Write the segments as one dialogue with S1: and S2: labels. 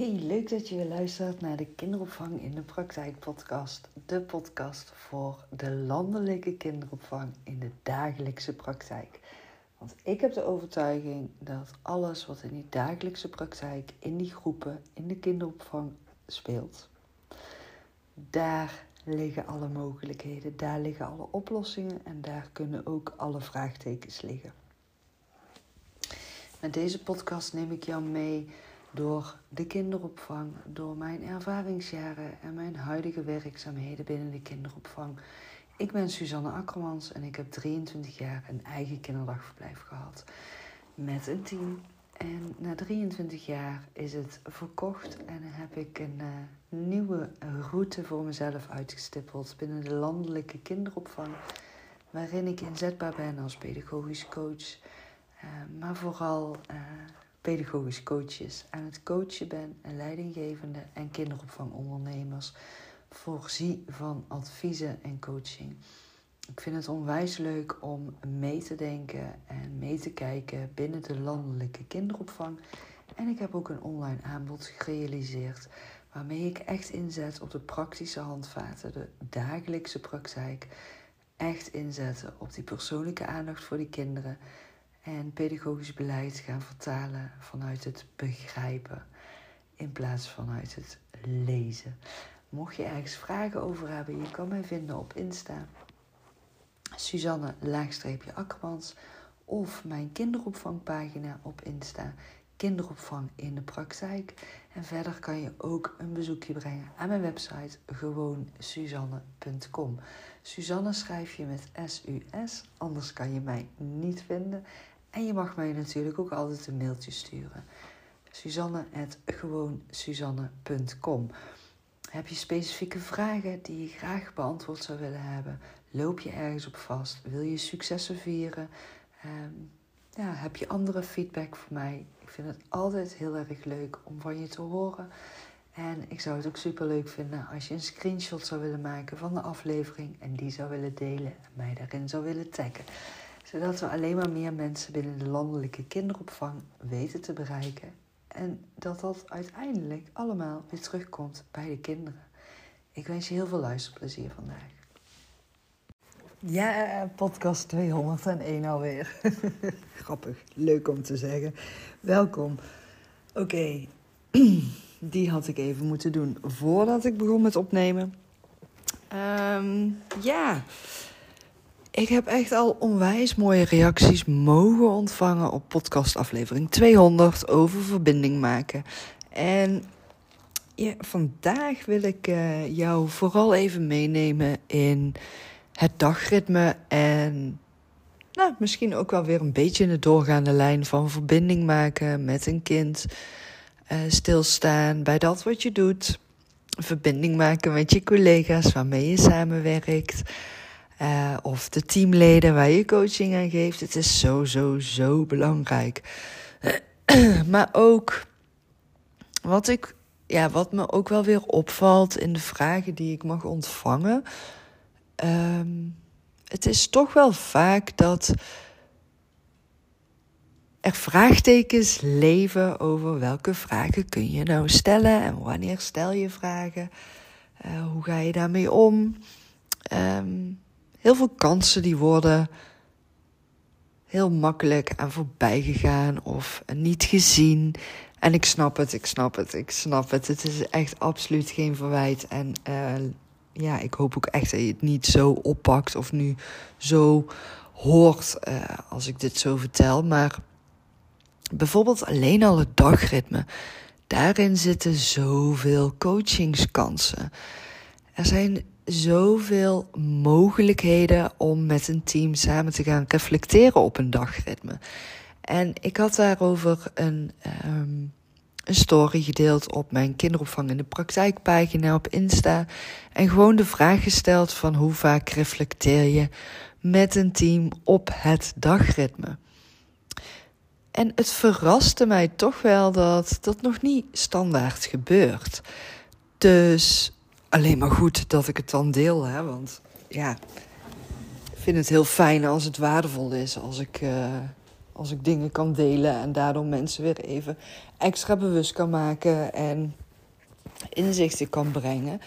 S1: Hey, leuk dat je weer luistert naar de Kinderopvang in de Praktijk podcast. De podcast voor de landelijke kinderopvang in de dagelijkse praktijk. Want ik heb de overtuiging dat alles wat in die dagelijkse praktijk, in die groepen, in de kinderopvang speelt, daar liggen alle mogelijkheden, daar liggen alle oplossingen en daar kunnen ook alle vraagtekens liggen. Met deze podcast neem ik jou mee door de kinderopvang, door mijn ervaringsjaren en mijn huidige werkzaamheden binnen de kinderopvang. Ik ben Suzanne Akkermans en ik heb 23 jaar een eigen kinderdagverblijf gehad met een team. En na 23 jaar is het verkocht en heb ik een uh, nieuwe route voor mezelf uitgestippeld binnen de landelijke kinderopvang, waarin ik inzetbaar ben als pedagogisch coach, uh, maar vooral uh, pedagogisch coaches aan het coachen ben en leidinggevende en kinderopvangondernemers voorzie van adviezen en coaching. Ik vind het onwijs leuk om mee te denken en mee te kijken binnen de landelijke kinderopvang. En ik heb ook een online aanbod gerealiseerd waarmee ik echt inzet op de praktische handvaten, de dagelijkse praktijk. Echt inzetten op die persoonlijke aandacht voor die kinderen en pedagogisch beleid gaan vertalen vanuit het begrijpen in plaats vanuit het lezen. Mocht je ergens vragen over hebben, je kan mij vinden op Insta. Suzanne Akkermans of mijn kinderopvangpagina op Insta. Kinderopvang in de praktijk. En verder kan je ook een bezoekje brengen aan mijn website gewoonsuzanne.com. Suzanne schrijf je met S-U-S, anders kan je mij niet vinden. En je mag mij natuurlijk ook altijd een mailtje sturen. Suzanne.gewoonsuzanne.com Heb je specifieke vragen die je graag beantwoord zou willen hebben? Loop je ergens op vast? Wil je successen vieren? Um, ja, heb je andere feedback voor mij? Ik vind het altijd heel erg leuk om van je te horen. En ik zou het ook super leuk vinden als je een screenshot zou willen maken van de aflevering en die zou willen delen en mij daarin zou willen taggen zodat we alleen maar meer mensen binnen de landelijke kinderopvang weten te bereiken. En dat dat uiteindelijk allemaal weer terugkomt bij de kinderen. Ik wens je heel veel luisterplezier vandaag. Ja, podcast 201 alweer. Grappig, leuk om te zeggen. Welkom. Oké, die had ik even moeten doen voordat ik begon met opnemen. Um, ja. Ik heb echt al onwijs mooie reacties mogen ontvangen op podcastaflevering 200 over verbinding maken. En vandaag wil ik uh, jou vooral even meenemen in het dagritme en nou, misschien ook wel weer een beetje in de doorgaande lijn van verbinding maken met een kind. Uh, stilstaan bij dat wat je doet. Verbinding maken met je collega's waarmee je samenwerkt. Uh, of de teamleden waar je coaching aan geeft. Het is zo, zo, zo belangrijk. maar ook wat, ik, ja, wat me ook wel weer opvalt in de vragen die ik mag ontvangen. Um, het is toch wel vaak dat er vraagtekens leven over welke vragen kun je nou stellen en wanneer stel je vragen. Uh, hoe ga je daarmee om? Um, heel veel kansen die worden heel makkelijk aan voorbij gegaan of niet gezien. En ik snap het, ik snap het, ik snap het. Het is echt absoluut geen verwijt. En uh, ja, ik hoop ook echt dat je het niet zo oppakt of nu zo hoort uh, als ik dit zo vertel. Maar bijvoorbeeld alleen al het dagritme. Daarin zitten zoveel coachingskansen. Er zijn zoveel mogelijkheden om met een team samen te gaan reflecteren op een dagritme. En ik had daarover een, um, een story gedeeld op mijn kinderopvang in de praktijkpagina op Insta. En gewoon de vraag gesteld van hoe vaak reflecteer je met een team op het dagritme. En het verraste mij toch wel dat dat nog niet standaard gebeurt. Dus alleen maar goed dat ik het dan deel. Hè? Want ja, ik vind het heel fijn als het waardevol is. Als ik, uh, Als ik dingen kan delen en daardoor mensen weer even extra bewust kan maken en inzichten kan brengen.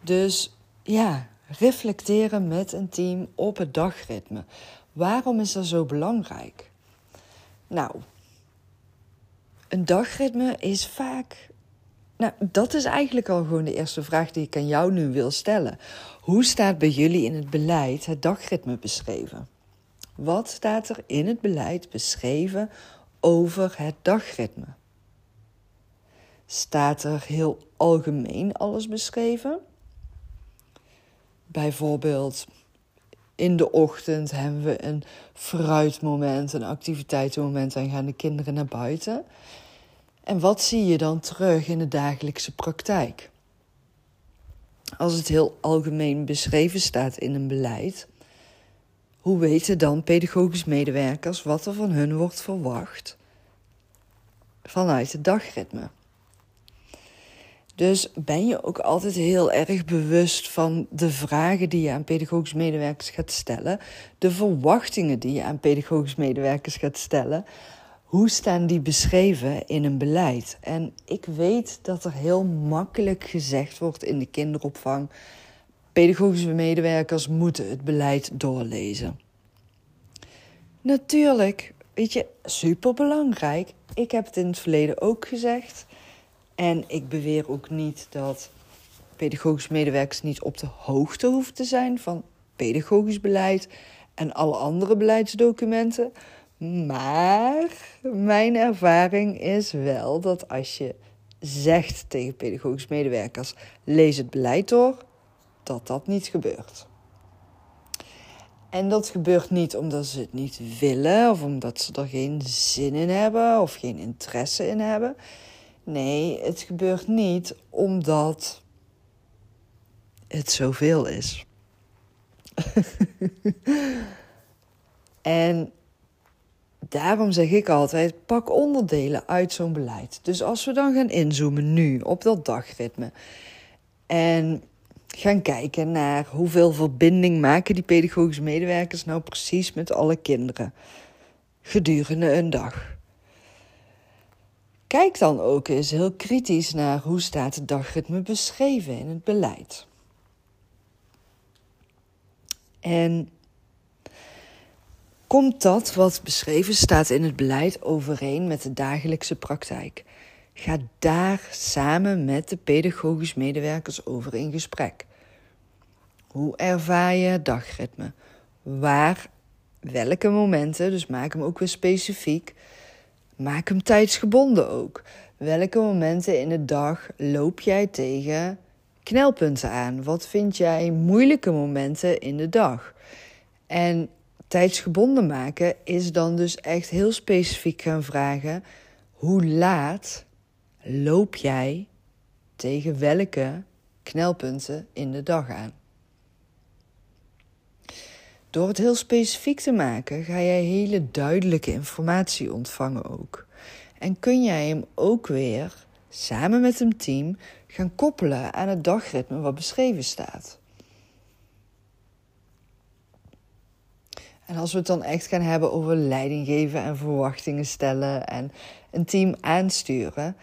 S1: Dus ja, reflecteren met een team op het dagritme. Waarom is dat zo belangrijk? Nou, een dagritme is vaak. Nou, dat is eigenlijk al gewoon de eerste vraag die ik aan jou nu wil stellen. Hoe staat bij jullie in het beleid het dagritme beschreven? Wat staat er in het beleid beschreven over het dagritme? Staat er heel algemeen alles beschreven? Bijvoorbeeld, in de ochtend hebben we een fruitmoment, een activiteitenmoment en gaan de kinderen naar buiten. En wat zie je dan terug in de dagelijkse praktijk? Als het heel algemeen beschreven staat in een beleid, hoe weten dan pedagogisch medewerkers wat er van hun wordt verwacht vanuit het dagritme? Dus ben je ook altijd heel erg bewust van de vragen die je aan pedagogisch medewerkers gaat stellen, de verwachtingen die je aan pedagogisch medewerkers gaat stellen. Hoe staan die beschreven in een beleid? En ik weet dat er heel makkelijk gezegd wordt in de kinderopvang: pedagogische medewerkers moeten het beleid doorlezen. Natuurlijk, weet je, superbelangrijk. Ik heb het in het verleden ook gezegd. En ik beweer ook niet dat pedagogisch medewerkers niet op de hoogte hoeven te zijn van pedagogisch beleid en alle andere beleidsdocumenten. Maar mijn ervaring is wel dat als je zegt tegen pedagogisch medewerkers: lees het beleid door, dat dat niet gebeurt. En dat gebeurt niet omdat ze het niet willen of omdat ze er geen zin in hebben of geen interesse in hebben. Nee, het gebeurt niet omdat het zoveel is. en daarom zeg ik altijd: pak onderdelen uit zo'n beleid. Dus als we dan gaan inzoomen nu op dat dagritme en gaan kijken naar hoeveel verbinding maken die pedagogische medewerkers nou precies met alle kinderen gedurende een dag. Kijk dan ook eens heel kritisch naar hoe staat het dagritme beschreven in het beleid. En komt dat wat beschreven staat in het beleid overeen met de dagelijkse praktijk? Ga daar samen met de pedagogisch medewerkers over in gesprek. Hoe ervaar je dagritme? Waar, welke momenten, dus maak hem ook weer specifiek, Maak hem tijdsgebonden ook. Welke momenten in de dag loop jij tegen knelpunten aan? Wat vind jij moeilijke momenten in de dag? En tijdsgebonden maken is dan dus echt heel specifiek gaan vragen: hoe laat loop jij tegen welke knelpunten in de dag aan? Door het heel specifiek te maken, ga jij hele duidelijke informatie ontvangen ook. En kun jij hem ook weer samen met een team gaan koppelen aan het dagritme wat beschreven staat. En als we het dan echt gaan hebben over leiding geven en verwachtingen stellen en een team aansturen,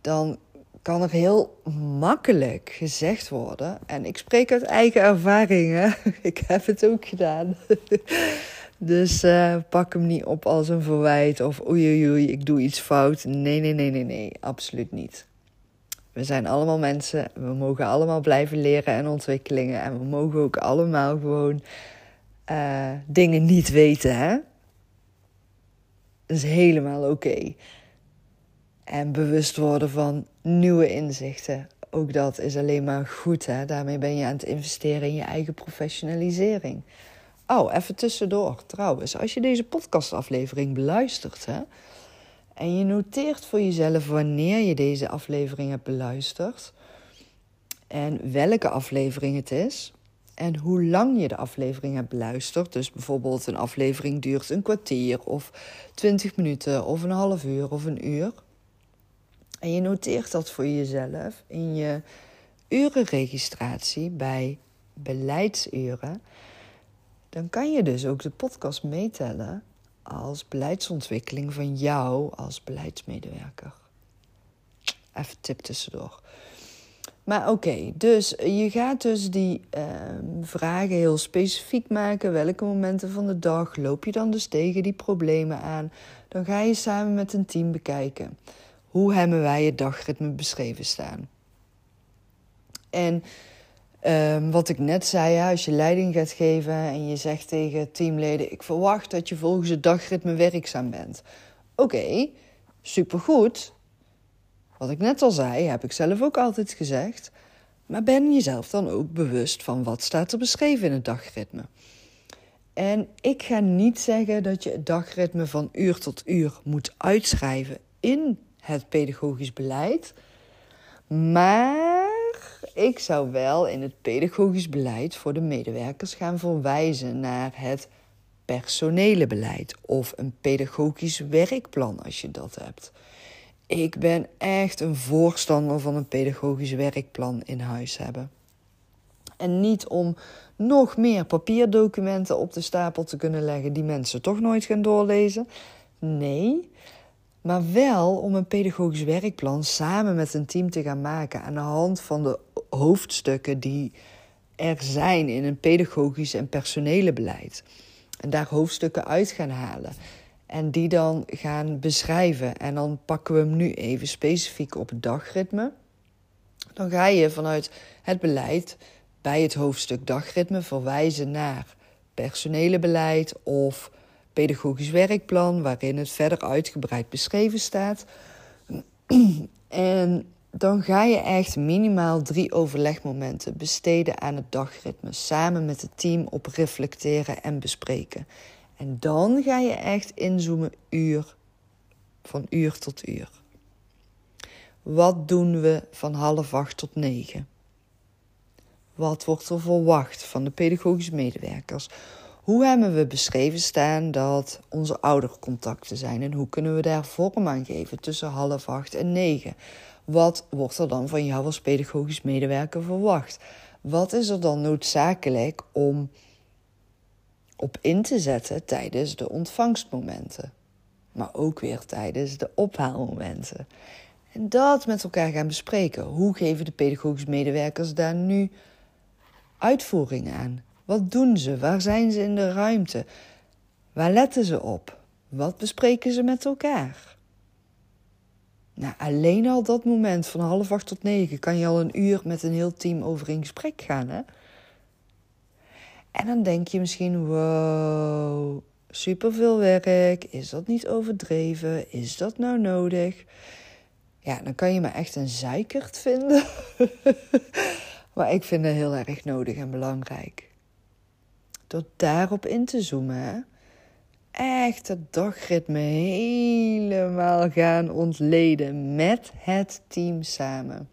S1: dan kan er heel makkelijk gezegd worden. En ik spreek uit eigen ervaringen. ik heb het ook gedaan. dus uh, pak hem niet op als een verwijt of oei, oei oei, ik doe iets fout. Nee, nee, nee, nee, nee, absoluut niet. We zijn allemaal mensen. We mogen allemaal blijven leren en ontwikkelingen. En we mogen ook allemaal gewoon uh, dingen niet weten. Hè? Dat is helemaal oké. En bewust worden van nieuwe inzichten. Ook dat is alleen maar goed. Hè? Daarmee ben je aan het investeren in je eigen professionalisering. Oh, even tussendoor trouwens. Als je deze podcastaflevering beluistert hè, en je noteert voor jezelf wanneer je deze aflevering hebt beluisterd en welke aflevering het is en hoe lang je de aflevering hebt beluisterd. Dus bijvoorbeeld een aflevering duurt een kwartier of twintig minuten of een half uur of een uur. En je noteert dat voor jezelf in je urenregistratie bij beleidsuren. Dan kan je dus ook de podcast meetellen als beleidsontwikkeling van jou als beleidsmedewerker. Even tip tussendoor. Maar oké, dus je gaat dus die ehm, vragen heel specifiek maken. Welke momenten van de dag loop je dan dus tegen die problemen aan? Dan ga je samen met een team bekijken. Hoe hebben wij het dagritme beschreven staan? En ehm, wat ik net zei, als je leiding gaat geven en je zegt tegen teamleden: Ik verwacht dat je volgens het dagritme werkzaam bent. Oké, supergoed. Wat ik net al zei, heb ik zelf ook altijd gezegd. Maar ben jezelf dan ook bewust van wat staat er beschreven in het dagritme? En ik ga niet zeggen dat je het dagritme van uur tot uur moet uitschrijven in het pedagogisch beleid. Maar ik zou wel in het pedagogisch beleid voor de medewerkers gaan verwijzen naar het personele beleid of een pedagogisch werkplan als je dat hebt. Ik ben echt een voorstander van een pedagogisch werkplan in huis hebben. En niet om nog meer papierdocumenten op de stapel te kunnen leggen die mensen toch nooit gaan doorlezen. Nee, maar wel om een pedagogisch werkplan samen met een team te gaan maken aan de hand van de hoofdstukken die er zijn in een pedagogisch en personele beleid. En daar hoofdstukken uit gaan halen. En die dan gaan beschrijven. En dan pakken we hem nu even specifiek op het dagritme. Dan ga je vanuit het beleid bij het hoofdstuk dagritme verwijzen naar personele beleid of pedagogisch werkplan, waarin het verder uitgebreid beschreven staat. en dan ga je echt minimaal drie overlegmomenten besteden aan het dagritme, samen met het team op reflecteren en bespreken. En dan ga je echt inzoomen uur van uur tot uur. Wat doen we van half acht tot negen? Wat wordt er verwacht van de pedagogische medewerkers? Hoe hebben we beschreven staan dat onze oudercontacten zijn en hoe kunnen we daar vorm aan geven tussen half acht en negen? Wat wordt er dan van jou als pedagogisch medewerker verwacht? Wat is er dan noodzakelijk om op in te zetten tijdens de ontvangstmomenten, maar ook weer tijdens de ophaalmomenten? En dat met elkaar gaan bespreken. Hoe geven de pedagogische medewerkers daar nu uitvoering aan? Wat doen ze? Waar zijn ze in de ruimte? Waar letten ze op? Wat bespreken ze met elkaar? Nou, alleen al dat moment van half acht tot negen kan je al een uur met een heel team over in gesprek gaan, hè? En dan denk je misschien, wow, superveel werk. Is dat niet overdreven? Is dat nou nodig? Ja, dan kan je me echt een zeikert vinden. maar ik vind het heel erg nodig en belangrijk. Door daarop in te zoomen, echt het dagritme helemaal gaan ontleden met het team samen.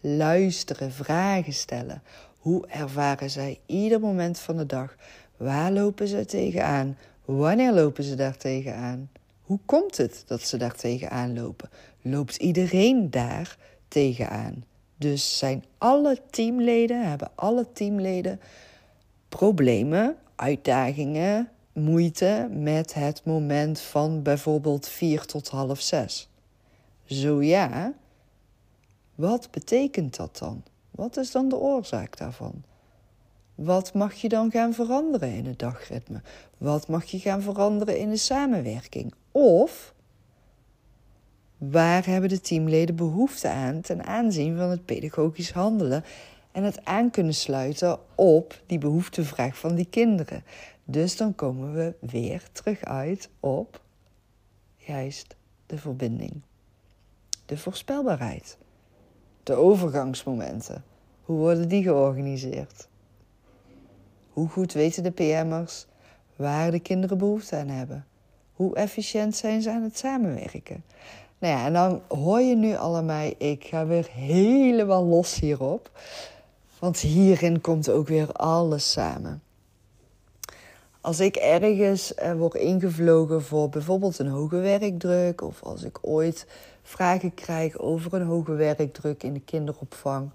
S1: Luisteren, vragen stellen. Hoe ervaren zij ieder moment van de dag? Waar lopen ze tegenaan? Wanneer lopen ze daar tegenaan? Hoe komt het dat ze daar tegenaan lopen? Loopt iedereen daar tegenaan? Dus zijn alle teamleden, hebben alle teamleden problemen, uitdagingen, moeite met het moment van bijvoorbeeld vier tot half zes? Zo ja, wat betekent dat dan? Wat is dan de oorzaak daarvan? Wat mag je dan gaan veranderen in het dagritme? Wat mag je gaan veranderen in de samenwerking? Of waar hebben de teamleden behoefte aan ten aanzien van het pedagogisch handelen en het aan kunnen sluiten op die behoeftevraag van die kinderen? Dus dan komen we weer terug uit op juist de verbinding, de voorspelbaarheid, de overgangsmomenten. Hoe worden die georganiseerd? Hoe goed weten de PM'ers waar de kinderen behoefte aan hebben? Hoe efficiënt zijn ze aan het samenwerken? Nou ja, en dan hoor je nu allemaal, ik ga weer helemaal los hierop. Want hierin komt ook weer alles samen. Als ik ergens eh, word ingevlogen voor bijvoorbeeld een hoge werkdruk, of als ik ooit vragen krijg over een hoge werkdruk in de kinderopvang,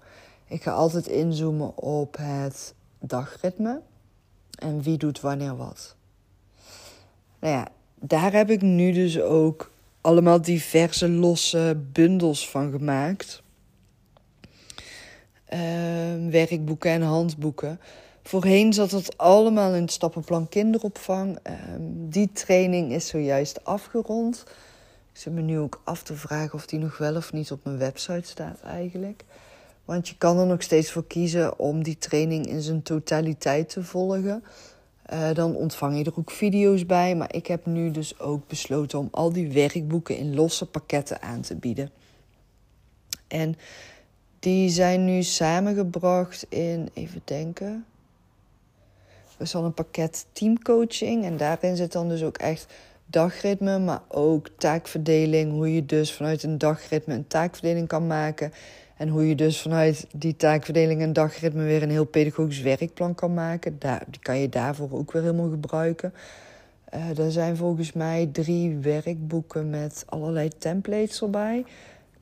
S1: ik ga altijd inzoomen op het dagritme en wie doet wanneer wat. Nou ja, daar heb ik nu dus ook allemaal diverse losse bundels van gemaakt. Ehm, werkboeken en handboeken. Voorheen zat het allemaal in het stappenplan kinderopvang. Ehm, die training is zojuist afgerond. Ik zit me nu ook af te vragen of die nog wel of niet op mijn website staat eigenlijk. Want je kan er nog steeds voor kiezen om die training in zijn totaliteit te volgen. Uh, dan ontvang je er ook video's bij. Maar ik heb nu dus ook besloten om al die werkboeken in losse pakketten aan te bieden. En die zijn nu samengebracht in, even denken. Er is al een pakket teamcoaching. En daarin zit dan dus ook echt dagritme, maar ook taakverdeling. Hoe je dus vanuit een dagritme een taakverdeling kan maken. En hoe je dus vanuit die taakverdeling en dagritme weer een heel pedagogisch werkplan kan maken. Daar, die kan je daarvoor ook weer helemaal gebruiken. Uh, er zijn volgens mij drie werkboeken met allerlei templates erbij.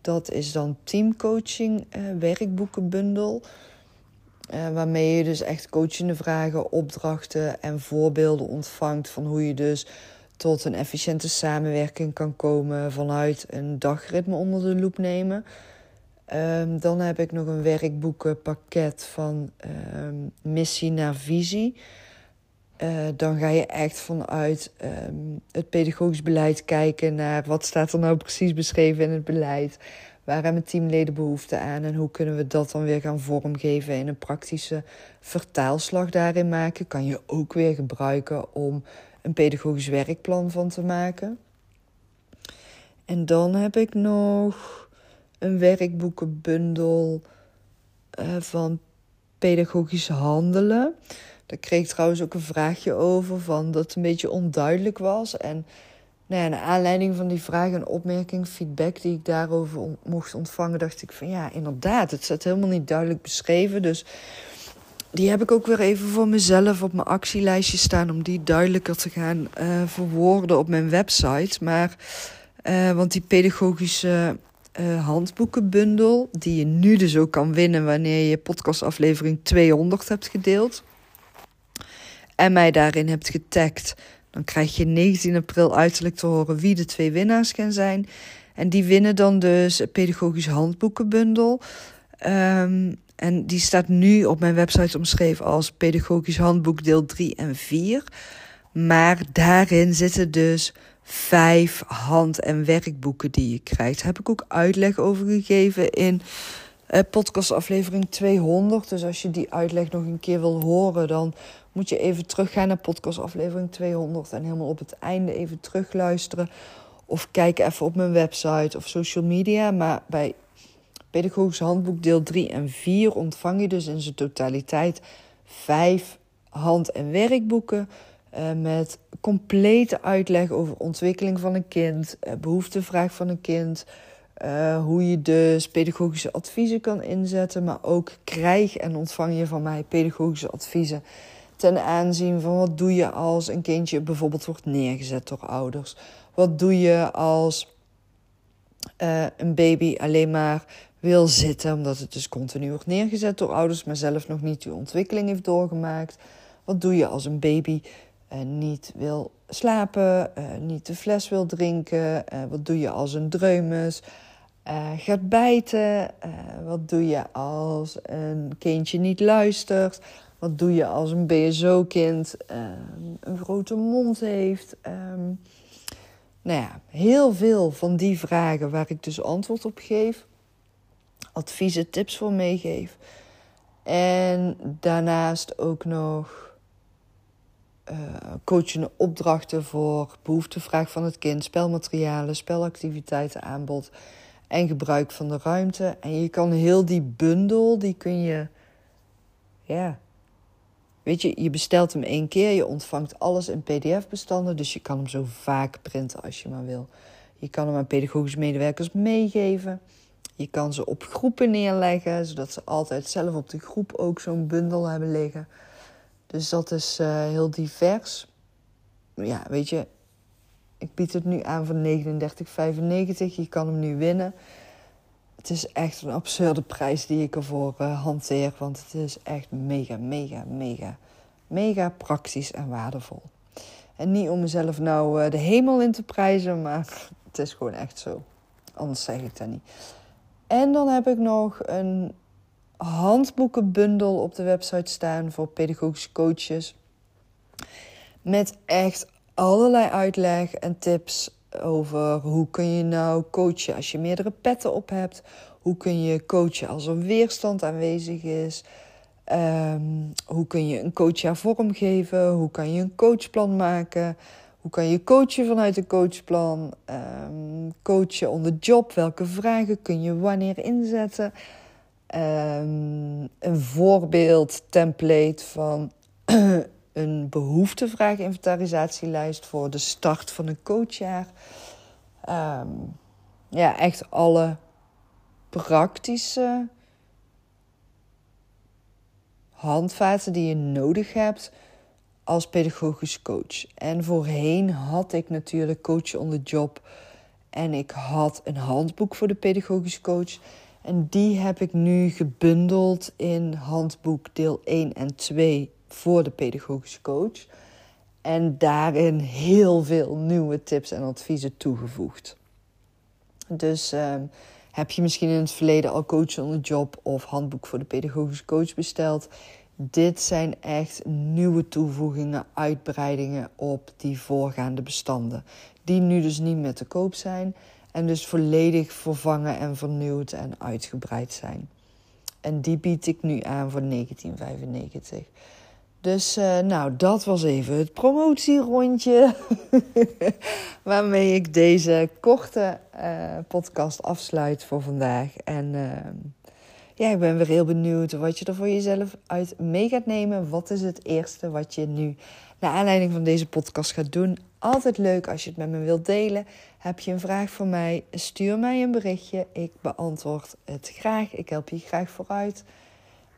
S1: Dat is dan teamcoaching uh, werkboekenbundel. Uh, waarmee je dus echt coachende vragen, opdrachten en voorbeelden ontvangt van hoe je dus tot een efficiënte samenwerking kan komen vanuit een dagritme onder de loep nemen. Um, dan heb ik nog een werkboekenpakket van um, missie naar visie. Uh, dan ga je echt vanuit um, het pedagogisch beleid kijken naar wat staat er nou precies beschreven in het beleid. Waar hebben teamleden behoefte aan en hoe kunnen we dat dan weer gaan vormgeven in een praktische vertaalslag daarin maken. Kan je ook weer gebruiken om een pedagogisch werkplan van te maken. En dan heb ik nog een werkboekenbundel uh, van pedagogisch handelen. Daar kreeg ik trouwens ook een vraagje over van dat een beetje onduidelijk was. En nou ja, aanleiding van die vraag en opmerking, feedback die ik daarover mocht ontvangen, dacht ik van ja, inderdaad, het staat helemaal niet duidelijk beschreven. Dus die heb ik ook weer even voor mezelf op mijn actielijstje staan om die duidelijker te gaan uh, verwoorden op mijn website. Maar, uh, want die pedagogische uh, handboekenbundel, die je nu dus ook kan winnen wanneer je podcastaflevering 200 hebt gedeeld en mij daarin hebt getagd, dan krijg je 19 april uiterlijk te horen wie de twee winnaars gaan zijn. En die winnen dan dus een pedagogisch handboekenbundel. Um, en die staat nu op mijn website omschreven als pedagogisch handboek deel 3 en 4. Maar daarin zitten dus vijf hand- en werkboeken die je krijgt. Daar heb ik ook uitleg over gegeven in uh, podcastaflevering 200. Dus als je die uitleg nog een keer wil horen, dan moet je even teruggaan naar podcastaflevering 200 en helemaal op het einde even terugluisteren. Of kijk even op mijn website of social media. Maar bij Pedagogisch Handboek deel 3 en 4 ontvang je dus in zijn totaliteit vijf hand- en werkboeken. Uh, met complete uitleg over ontwikkeling van een kind, uh, behoeftevraag van een kind, uh, hoe je dus pedagogische adviezen kan inzetten, maar ook krijg en ontvang je van mij pedagogische adviezen ten aanzien van wat doe je als een kindje bijvoorbeeld wordt neergezet door ouders. Wat doe je als een baby alleen maar wil zitten, omdat het dus continu wordt neergezet door ouders, maar zelf nog niet die ontwikkeling heeft doorgemaakt. Wat doe je als een baby uh, niet wil slapen, uh, niet de fles wil drinken? Uh, wat doe je als een dreumes gaat bijten? wat doe je als een kindje niet luistert? Wat doe je als een BSO-kind een grote mond heeft? Um, nou ja, heel veel van die vragen waar ik dus antwoord op geef adviezen, tips voor meegeef. En daarnaast ook nog uh, coachende opdrachten voor behoeftevraag van het kind, spelmaterialen, spelactiviteiten aanbod en gebruik van de ruimte. En je kan heel die bundel, die kun je, ja, weet je, je bestelt hem één keer, je ontvangt alles in PDF-bestanden, dus je kan hem zo vaak printen als je maar wil. Je kan hem aan pedagogische medewerkers meegeven. Je kan ze op groepen neerleggen, zodat ze altijd zelf op de groep ook zo'n bundel hebben liggen. Dus dat is uh, heel divers. Ja, weet je, ik bied het nu aan voor 39,95. Je kan hem nu winnen. Het is echt een absurde prijs die ik ervoor uh, hanteer. Want het is echt mega, mega, mega, mega praktisch en waardevol. En niet om mezelf nou de hemel in te prijzen, maar het is gewoon echt zo. Anders zeg ik dat niet. En dan heb ik nog een handboekenbundel op de website staan voor pedagogische coaches. Met echt allerlei uitleg en tips over hoe kun je nou coachen als je meerdere petten op hebt. Hoe kun je coachen als er weerstand aanwezig is. Ehm, hoe kun je een jouw vorm geven? Hoe kan je een coachplan maken? Hoe kan je coachen vanuit een coachplan? Um, coachen on the job. Welke vragen kun je wanneer inzetten? Um, een voorbeeld template van een behoeftevraag-inventarisatielijst voor de start van een coachjaar. Um, ja, echt alle praktische handvaten die je nodig hebt als pedagogisch coach. En voorheen had ik natuurlijk coach on the job. En ik had een handboek voor de pedagogisch coach. En die heb ik nu gebundeld in handboek deel 1 en 2 voor de pedagogische coach. En daarin heel veel nieuwe tips en adviezen toegevoegd. Dus uh, heb je misschien in het verleden al coach on the job of handboek voor de pedagogische coach besteld? Dit zijn echt nieuwe toevoegingen, uitbreidingen op die voorgaande bestanden. Die nu dus niet meer te koop zijn en dus volledig vervangen en vernieuwd en uitgebreid zijn. En die bied ik nu aan voor 1995. Dus uh, nou, dat was even het promotierondje. waarmee ik deze korte uh, podcast afsluit voor vandaag. En uh, ja, ik ben weer heel benieuwd wat je er voor jezelf uit mee gaat nemen. Wat is het eerste wat je nu, naar aanleiding van deze podcast, gaat doen? Altijd leuk als je het met me wilt delen. Heb je een vraag voor mij? Stuur mij een berichtje. Ik beantwoord het graag. Ik help je graag vooruit.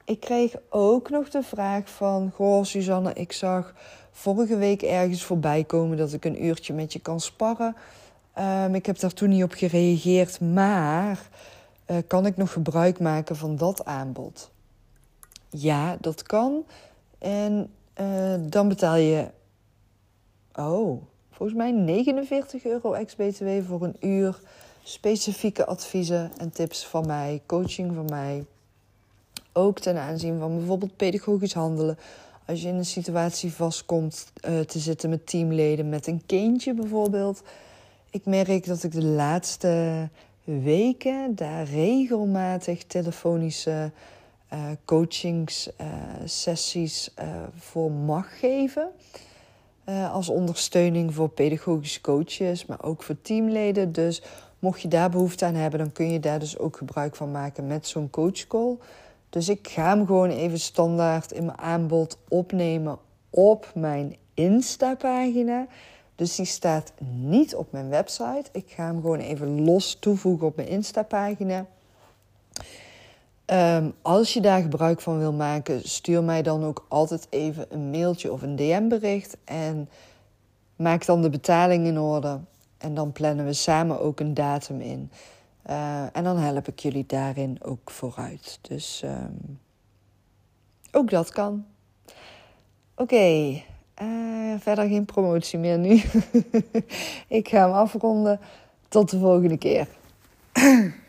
S1: Ik kreeg ook nog de vraag van: Goh, Suzanne, ik zag vorige week ergens voorbij komen dat ik een uurtje met je kan sparren. Um, ik heb daar toen niet op gereageerd, maar uh, kan ik nog gebruik maken van dat aanbod? Ja, dat kan. En uh, dan betaal je, oh, volgens mij 49 euro ex-BTW voor een uur specifieke adviezen en tips van mij, coaching van mij. Ook ten aanzien van bijvoorbeeld pedagogisch handelen. Als je in een situatie vastkomt uh, te zitten met teamleden, met een kindje bijvoorbeeld. Ik merk dat ik de laatste weken daar regelmatig telefonische uh, coachingssessies uh, voor mag geven. als ondersteuning voor pedagogische coaches, maar ook voor teamleden. Dus mocht je daar behoefte aan hebben, dan kun je daar dus ook gebruik van maken met zo'n coachcall. Dus ik ga hem gewoon even standaard in mijn aanbod opnemen op mijn Insta-pagina. Dus die staat niet op mijn website. Ik ga hem gewoon even los toevoegen op mijn Insta-pagina. Um, als je daar gebruik van wil maken, stuur mij dan ook altijd even een mailtje of een DM-bericht. En maak dan de betaling in orde. En dan plannen we samen ook een datum in. Uh, en dan help ik jullie daarin ook vooruit. Dus um, ook dat kan. Oké. Uh, verder geen promotie meer nu. ik ga hem afronden. Tot de volgende keer.